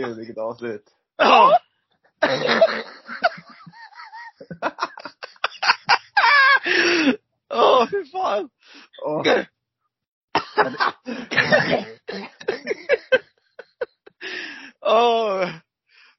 gud, vilket avslut. Ja. Åh, fy fan. Åh. Åh.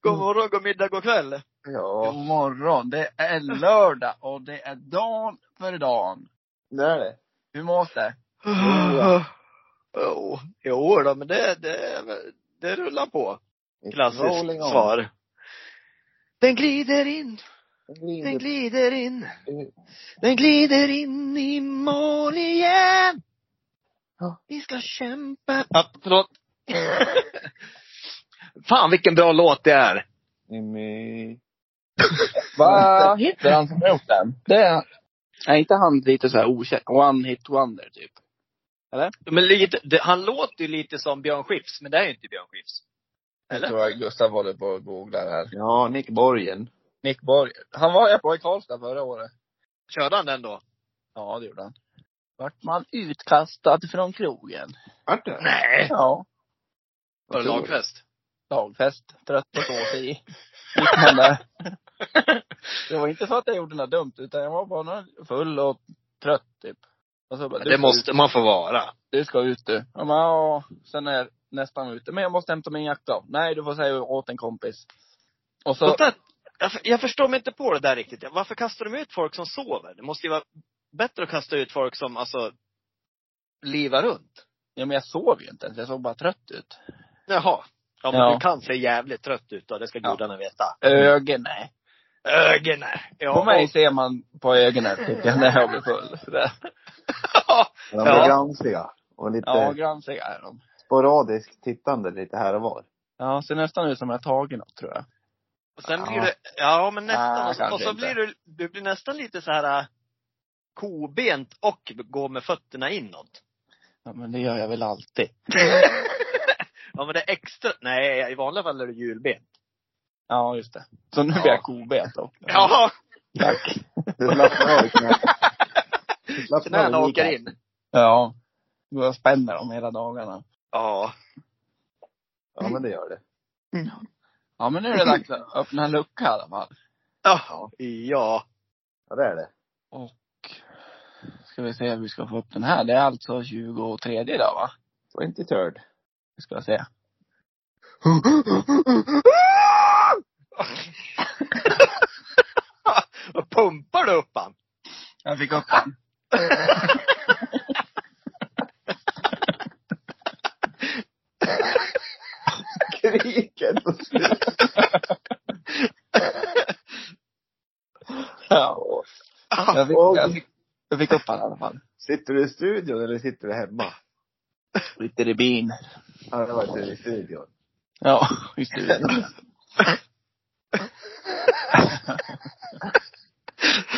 God morgon, god middag, god kväll. Ja, God morgon. Det är lördag och det är dagen för dagen. det är det. Hur mås det? Jo, jo då, men det, det, det rullar på. Klassiskt svar. Den glider in, den Glider. glider in, den glider in i mål igen. Ja. Vi ska kämpa. Ja, förlåt. Fan vilken bra låt det är. Jimmy. Vad heter han som har gjort den? Det är, är inte han lite så här okänd? One hit wonder typ? Men lite, det, han låter ju lite som Björn Skifs, men det är ju inte Björn Skifs. Jag Eller? tror jag Gustav håller på och googlar här. Ja, Nick Borgen. Nick Borg. Han var jag på i Karlstad förra året. Körde han den då? Ja, det gjorde han. Vart man utkastad från krogen. Vart det? Nej. Ja. Var det lagfest? Dagfest. Trött på sås i. Det var inte så att jag gjorde något dumt, utan jag var bara full och trött typ. Och så bara, Det måste ut, man få vara. du ska ut du. Jag bara, ja. Sen är jag nästan ute. Men jag måste hämta min jacka. Nej, du får säga åt en kompis. Och så, Och där, jag, jag förstår mig inte på det där riktigt. Varför kastar de ut folk som sover? Det måste ju vara bättre att kasta ut folk som alltså livar runt. ja men jag sov ju inte ens. Jag såg bara trött ut. Jaha. Ja men Ja. du kan se jävligt trött ut då, det ska Ja. gudarna veta. Ögonen. Ögonen. Ja. På mig ser man på ögonen tycker jag när jag blir full. Ja. De blir Ja. gransiga. Och lite ja, gransiga är de. Sporadiskt tittande lite här och var. Ja, ser nästan ut som jag tagit något tror jag. Och sen Ja. blir det, ja men nästan. Ah, och så, och så blir du, du blir nästan lite så här äh, kobent och går med fötterna inåt. Ja, men det gör jag väl alltid. ja men det är extra, nej i vanliga fall är det hjulbent. Ja, just det. Så nu Ja. blir jag kobent då. Ja. Tack. Du slappnar av i knät. Knäna åker in. Ja. Jag spänner dem hela dagarna. Ja. Ja, men det gör det. Ja, men nu är det dags att öppna en lucka i alla fall. Ja. Ja. Ja, det är det. Och ska vi se hur vi ska få upp den här. Det är alltså 23 idag va? 23rd. Vi ska se. Vad pumpar du upp han? Jag fick upp den. På slutet. Ja. Jag fick, jag fick, jag fick upp den i alla fall. Sitter du i studion eller sitter du hemma? Sitter i bin. Ja, det var i studion. Ja, i studion.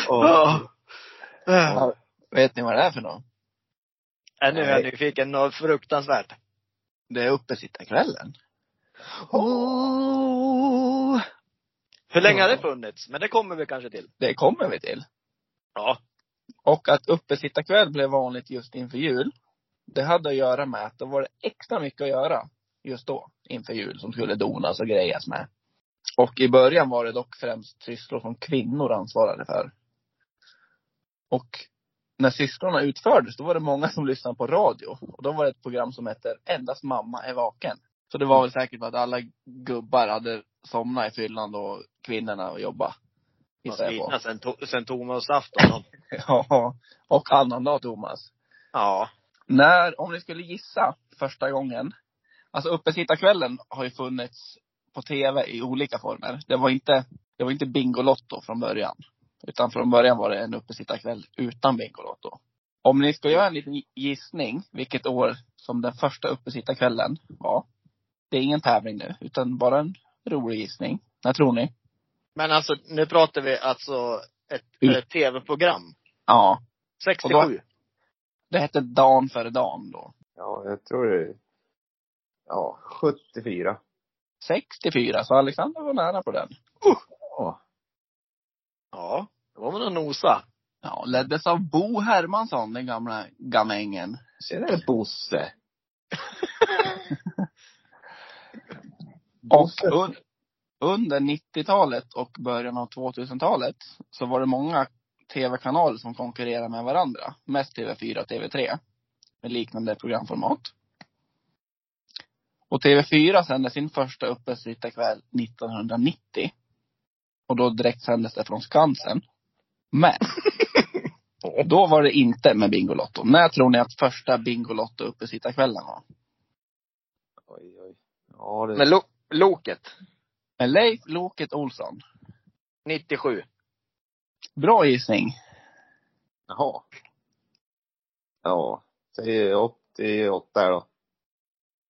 Och, Ja. Ja. Vet ni vad det är för något? Äh, nu är jag nyfiken. Något fruktansvärt. Det är uppesittarkvällen. Oh. Hur länge har det funnits? Men det kommer vi kanske till. Det kommer vi till. Ja. Och att uppesittarkväll blev vanligt just inför jul. Det hade att göra med att då var det extra mycket att göra just då, inför jul, som skulle donas och grejas med. Och i början var det dock främst sysslor som kvinnor ansvarade för. Och när sysslorna utfördes, då var det många som lyssnade på radio. Och då var det ett program som hette Endast mamma är vaken. Så det var väl säkert för att alla gubbar hade somnat i fyllan och kvinnorna och jobba. Gissar jag på. sen, to- sen Tomasafton. Ja. Och annandag Thomas. Ja. När, om ni skulle gissa första gången. Alltså uppesittarkvällen har ju funnits på tv i olika former. Det var inte, det var inte Bingolotto från början. Utan från början var det en uppesittarkväll utan Bingolotto. Om ni ska göra en liten gissning vilket år som den första uppesittarkvällen var. Det är ingen tävling nu, utan bara en rolig gissning. När tror ni? Men alltså, nu pratar vi alltså ett, ett tv-program. Ja. 67. Det hette Dan före Dan då. ja, jag tror det Ja, 74. 64, så Alexander var nära på den. Ja. Ja. Man och nosa. Ja, leddes av Bo Hermansson, den gamla gamängen. Tjenare Bosse. Och un, under 90-talet och början av 2000-talet så var det många tv-kanaler som konkurrerade med varandra. Mest TV4 och TV3. Med liknande programformat. Och TV4 sände sin första uppesittarkväll 1990. Och då direkt sändes det från Skansen. Men då var det inte med Bingolotto. När tror ni att första Bingolotto uppesittarkvällen var? Oj, oj. Ja, det... Men lo, Loket, Med Leif Loket Olsson. 97. Bra gissning. Jaha. Ja. Säg 88 då.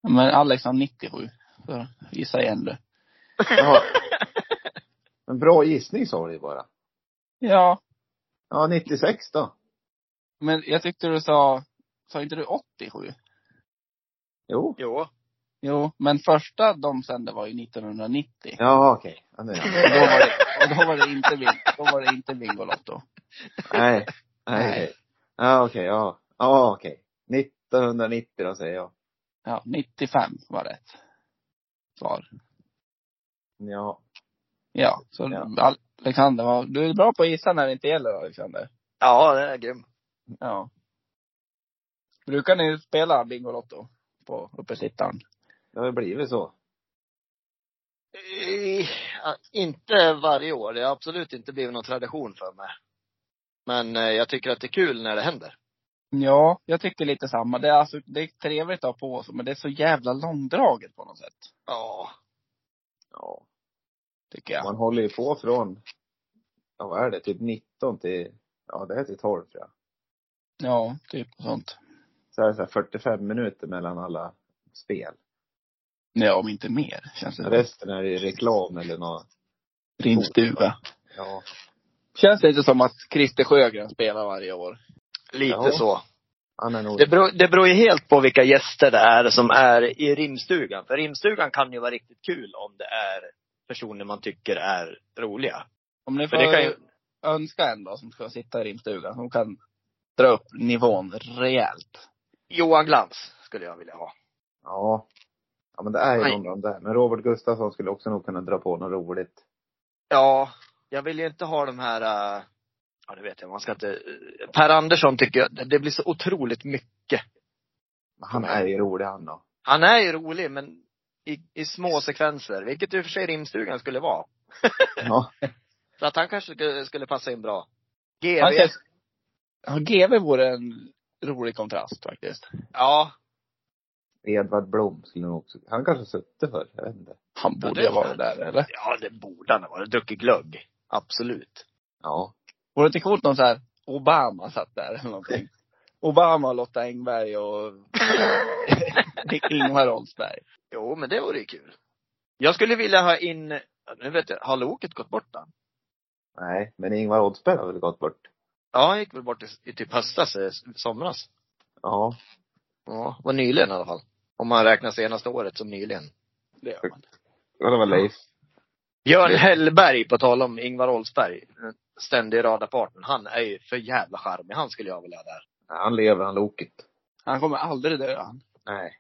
Men Alex har 97. Så gissa igen du. Jaha. En bra gissning sa du bara. Ja, Ja, 96 då. men jag tyckte du sa, sa inte du 87? Jo. Jo. Jo, men första de sände var ju 1990. Ja, okej. Ja, nu- Och då var det, och då var det inte, Bing- då var det inte Bingolotto. Nej. Nej. Nej. Ja, okej. Ja. Ja, okej. 1990 då säger jag. Ja, 95 var rätt svar. Ja. Ja, så Ja. Alexander, var, du är bra på att gissa när det inte gäller Alexander. Ja, det är grym. Ja. Brukar ni spela Bingolotto på uppesittaren? Det har ju blivit så. Ja, Inte varje år. Det har absolut inte blivit någon tradition för mig. Men eh, jag tycker att det är kul när det händer. Ja, jag tycker lite samma. Det är, alltså, det är trevligt att ha på sig, men det är så jävla långdraget på något sätt. Ja. Ja. Tycker jag. Man håller ju på från, ja vad är det, typ 19 till, ja det är till 12 tror jag. Ja, typ sånt. Så är det så här 45 minuter mellan alla spel. Ja, om inte mer, känns det. Resten är det reklam eller något. Rimstuga. Ja. Känns det inte som att Christer Sjögren spelar varje år? Lite Ja. så. Han är nog, Det beror, det beror ju helt på vilka gäster det är som är i rimstugan. För rimstugan kan ju vara riktigt kul om det är personer man tycker är roliga. Om ni För får det kan ju, önska en då som ska sitta i rimstugan, som kan dra upp nivån rejält. Johan Glans skulle jag vilja ha. ja. Ja men det är ju Nej. någon av de där. Men Robert Gustafsson skulle också nog kunna dra på något roligt. Ja, jag vill ju inte ha de här, äh, ja det vet jag, man ska inte, Per Andersson tycker jag, det blir så otroligt mycket. Men han är ju rolig han då. Han är ju rolig men i, i små sekvenser, vilket i och för sig rimstugan skulle vara. Ja. Så att han kanske skulle, skulle passa in bra. GV. Han känns, ja, GV vore en rolig kontrast faktiskt. Ja, Edvard Blom skulle nog också, han kanske suttit för, jag vet inte. Han Ja, borde det- ju vara där, eller? ja det borde han ha varit. Druckit glögg. Absolut. Ja. Vore det inte coolt om så här Obama satt där eller någonting? Obama, Lotta Engberg och Ingvar Oldsberg. Jo, men det vore ju kul. Jag skulle vilja ha in, nu vet jag, har Loket gått bort då? Nej, men Ingvar Oldsberg har väl gått bort. Ja, han gick väl bort i, i typ höstas, eh, somras. Ja. Ja, var nyligen i alla fall. Om man räknar senaste året som nyligen. Det gör man. Ja, det var Leif. Björn Hellberg, på tal om Ingvar Oldsberg, ständig radarpartnern. Han är ju för jävla charmig. Han skulle jag vilja ha där. Han lever, han Loket. Han kommer aldrig dö han. Nej.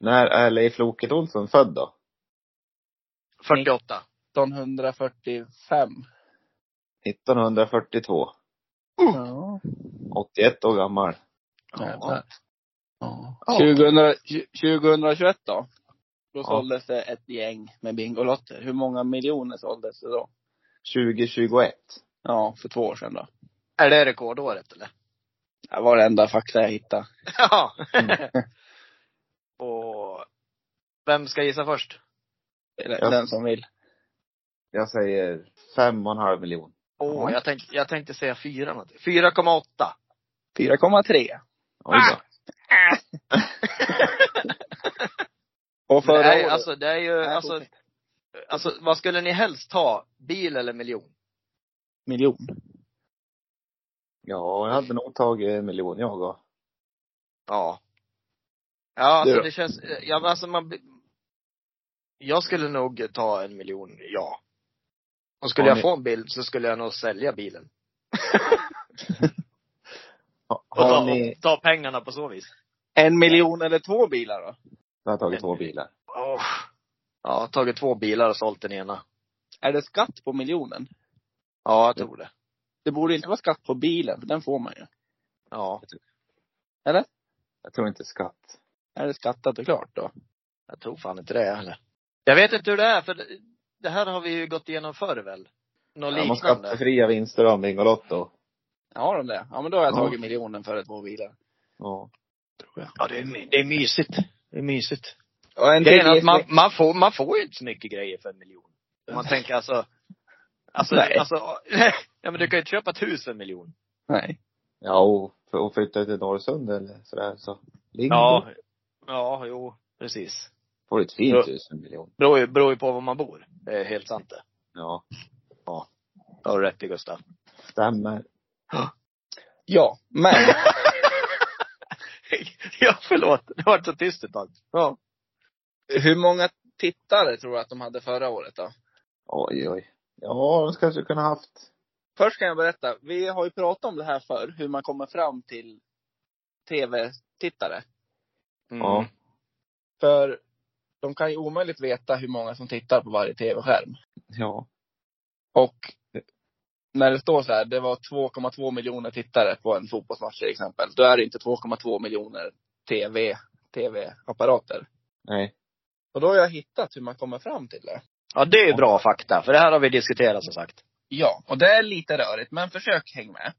När är Leif Loket Olsson född då? 48. 1945. 1942. Ja. 81 år gammal. Ja. Ja. 2000, 2021 då? Då Ja. såldes det ett gäng med Bingolotter. Hur många miljoner såldes det då? 2021. Ja, för två år sedan då. Är det rekordåret eller? Det var det enda fakta jag hittade. Ja. Mm. Och vem ska gissa först? Eller Ja. Den som vill. Jag säger fem och en halv miljon. Åh, Ja. jag tänkte, jag tänkte säga fyra någonting. 4,8. 4,3. Oj då. Och förra Nej, året. alltså det är ju, Nej, alltså, fortsätt. alltså vad skulle ni helst ha? Bil eller miljon? Miljon. Ja, jag hade nog tagit en miljon jag och. Ja. Ja, alltså då? det känns, ja men alltså man Jag skulle nog ta en miljon, ja. Och skulle Ja, jag ni- få en bil så skulle jag nog sälja bilen. Ha, Och ta, ni, ta pengarna på så vis. En miljon eller två bilar då? jag har tagit två bilar. Åh. Ja, tagit två bilar och sålt den ena. Är det skatt på miljonen? Ja, jag tror det. Det borde inte vara skatt på bilen, för den får man ju. Ja. Jag tror inte skatt. Är det skattat och klart då? Jag tror fan inte det heller. Jag vet inte hur det är, för det- här har vi ju gått igenom förr väl? Något Ja, man liknande. skattefria vinster av Bingolotto. Ja, de det? Ja men då har jag Ja. tagit miljonen för två bilar. Ja. Tror jag. Ja, det är, det är mysigt. Det är mysigt. Och en Grejen är att man, man, får, man får ju inte så mycket grejer för en miljon. Om man tänker alltså, alltså, Nej. alltså, ja men du kan ju inte köpa ett hus för en miljon. Nej. Ja, och för att flytta till Norrsund eller sådär så. Lingo. Ja, ja, jo, precis. Får ett fint Ja. hus för en miljon. Beror ju, beror ju på var man bor. Det är helt sant det. Ja. Det har du rätt i Gustav. Stämmer. Ja, men. ja, förlåt. Det varit så tyst ett tag. Ja. hur många tittare tror du att de hade förra året då? Oj, oj. Ja, de kanske kunde haft. Först kan jag berätta, vi har ju pratat om det här förr, hur man kommer fram till tv-tittare. Mm. Ja. För de kan ju omöjligt veta hur många som tittar på varje tv-skärm. Ja. Och när det står så här, det var 2,2 miljoner tittare på en fotbollsmatch till exempel. Då är det inte 2,2 miljoner tv, tv-apparater. Nej. Och då har jag hittat hur man kommer fram till det. Ja, det är ju bra fakta. För det här har vi diskuterat som sagt. Ja, och det är lite rörigt, men försök häng med.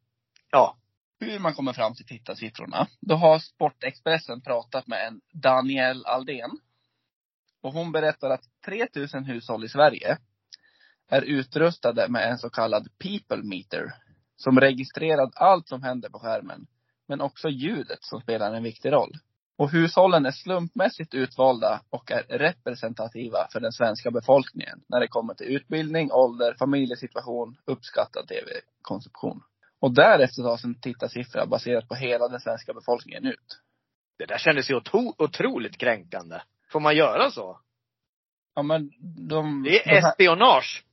Ja. Hur man kommer fram till tittarsiffrorna. Då har Sportexpressen pratat med en Danielle Aldén. Och hon berättar att 3000 hushåll i Sverige är utrustade med en så kallad people meter. Som registrerar allt som händer på skärmen. Men också ljudet som spelar en viktig roll. Och hushållen är slumpmässigt utvalda och är representativa för den svenska befolkningen när det kommer till utbildning, ålder, familjesituation, uppskattad tv-konsumtion. Och därefter tas en tittarsiffra baserat på hela den svenska befolkningen ut. Det där kändes ju otro, otroligt kränkande. Får man göra så? Ja men de... Det de är här, espionage.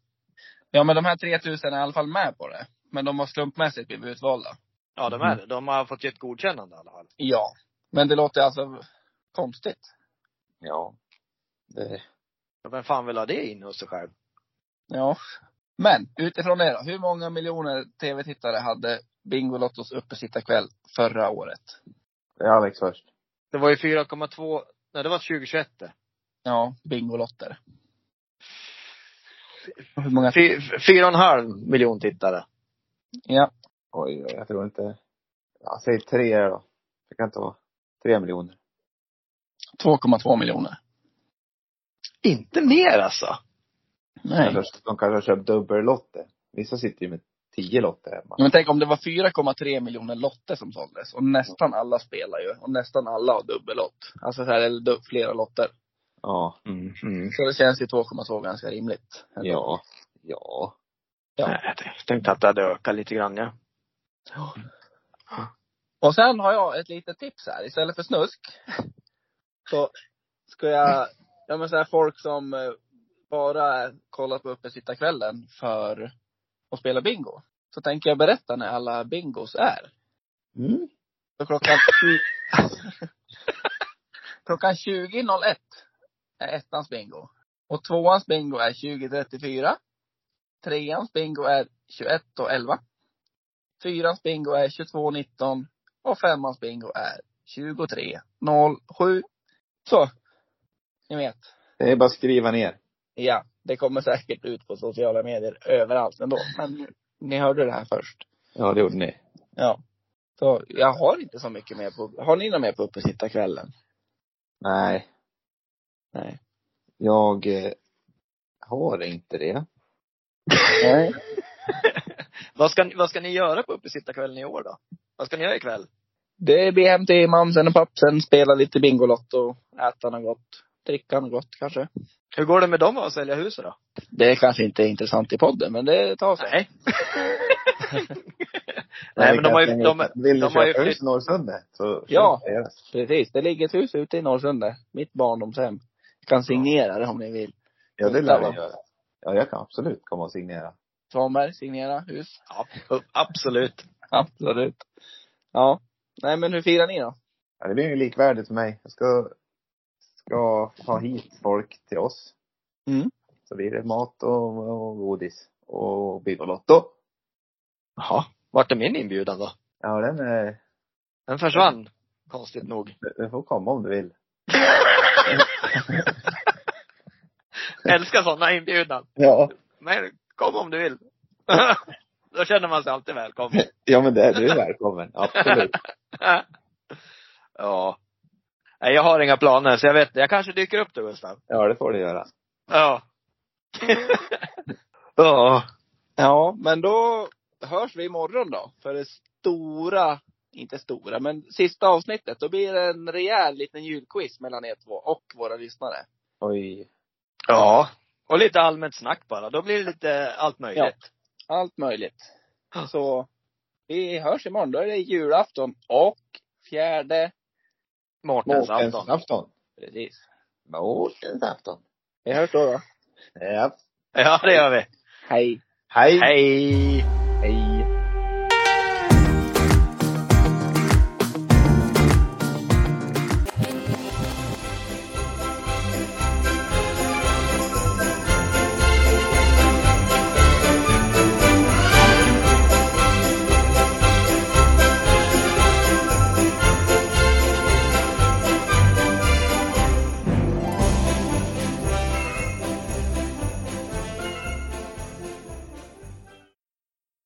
ja men de här 3000 är i alla fall med på det. Men de har slumpmässigt blivit utvalda. Ja, de är det. De har fått ett godkännande i alla fall. Ja. Men det låter alltså konstigt. Ja. Det. Vem fan vill ha det in hos sig själv? Ja. Men utifrån det då. Hur många miljoner tv-tittare hade Bingolottos uppesittarkväll förra året? Det är Alex först. Det var ju 4,2, nej det var 2021 det. Ja, Bingolotter. Hur många? Fy- Fyra och en halv miljon tittare. Ja. Oj, oj, jag tror inte. Ja, säg tre då. Det kan inte vara. Tre miljoner. 2,2 miljoner. Inte mer alltså. Nej. Eller de kanske har köpt dubbellotter. Vissa sitter ju med tio lotter hemma. Men tänk om det var 4,3 miljoner lotter som såldes. Och nästan alla spelar ju. Och nästan alla har dubbellott. Alltså så här, eller flera lotter. Ja. Mm. Mm. Så det känns ju 2,2 ganska rimligt. Ja. Ja. Ja. Nej, Jag tänkte att det hade ökat lite grann ja. Och sen har jag ett litet tips här. Istället för snusk. Så ska jag, ja men så här folk som eh, bara kollar på uppesittarkvällen för att spela bingo. Så tänker jag berätta när alla bingos är. Mm. Så klockan, klockan 20.01 är ettans bingo. Och tvåans bingo är 20.34. Treans bingo är 21.11. Fyrans bingo är 22.19. Och femmans bingo är 23.07. Så. Ni vet. Det är bara att skriva ner. Ja, det kommer säkert ut på sociala medier överallt ändå. Men ni hörde det här först. Ja, det gjorde ni. Ja. Så jag har inte så mycket mer på, har ni något mer på uppesittarkvällen? Nej. Nej. Jag eh, har inte det. Nej. vad, ska, vad ska ni göra på uppesittarkvällen i år då? Vad ska ni göra ikväll? Det blir hem till mamsen och pappsen, spela lite Bingolotto, äta något gott, dricka något gott kanske. Hur går det med dem att sälja huset då? Det kanske inte är intressant i podden, men det tar sig. Nej. Nej men de har ju, de, Vill du de har ju köpa hus i Norrsundet så Ja. Precis. Det ligger ett hus ute i Norrsundet. Mitt barndomshem. Jag kan signera det om ni vill. Ja, det lär jag göra. Ja, jag kan absolut komma och signera. Svanberg, signera hus. ja, absolut. Absolut. Ja. Nej men hur firar ni då? Ja, det blir ju likvärdigt för mig. Jag ska, ska ha hit folk till oss. Mm. Så blir det mat och, och godis. Och Bingolotto. Jaha. Vart är min inbjudan då? Ja, den är, Den försvann. Konstigt nog. den får komma om du vill. Älskar sådana inbjudan. Ja. Men kom om du vill. Då känner man sig alltid välkommen. Ja, men det är du välkommen. Absolut. ja. Nej, jag har inga planer, så jag vet Jag kanske dyker upp då, Gustav. Ja, det får du göra. Ja. ja. Ja, men då hörs vi imorgon då. För det stora, inte stora, men sista avsnittet. Då blir det en rejäl liten julquiz mellan er två och våra lyssnare. Oj. Ja. Och lite allmänt snack bara. Då blir det lite allt möjligt. Allt möjligt. Så vi hörs imorgon. Då är det julafton och fjärde, Mårtens afton. Mårtensafton. precis. Mårtensafton. Vi hörs då då. Ja. Ja, det gör vi. Hej. Hej. Hej!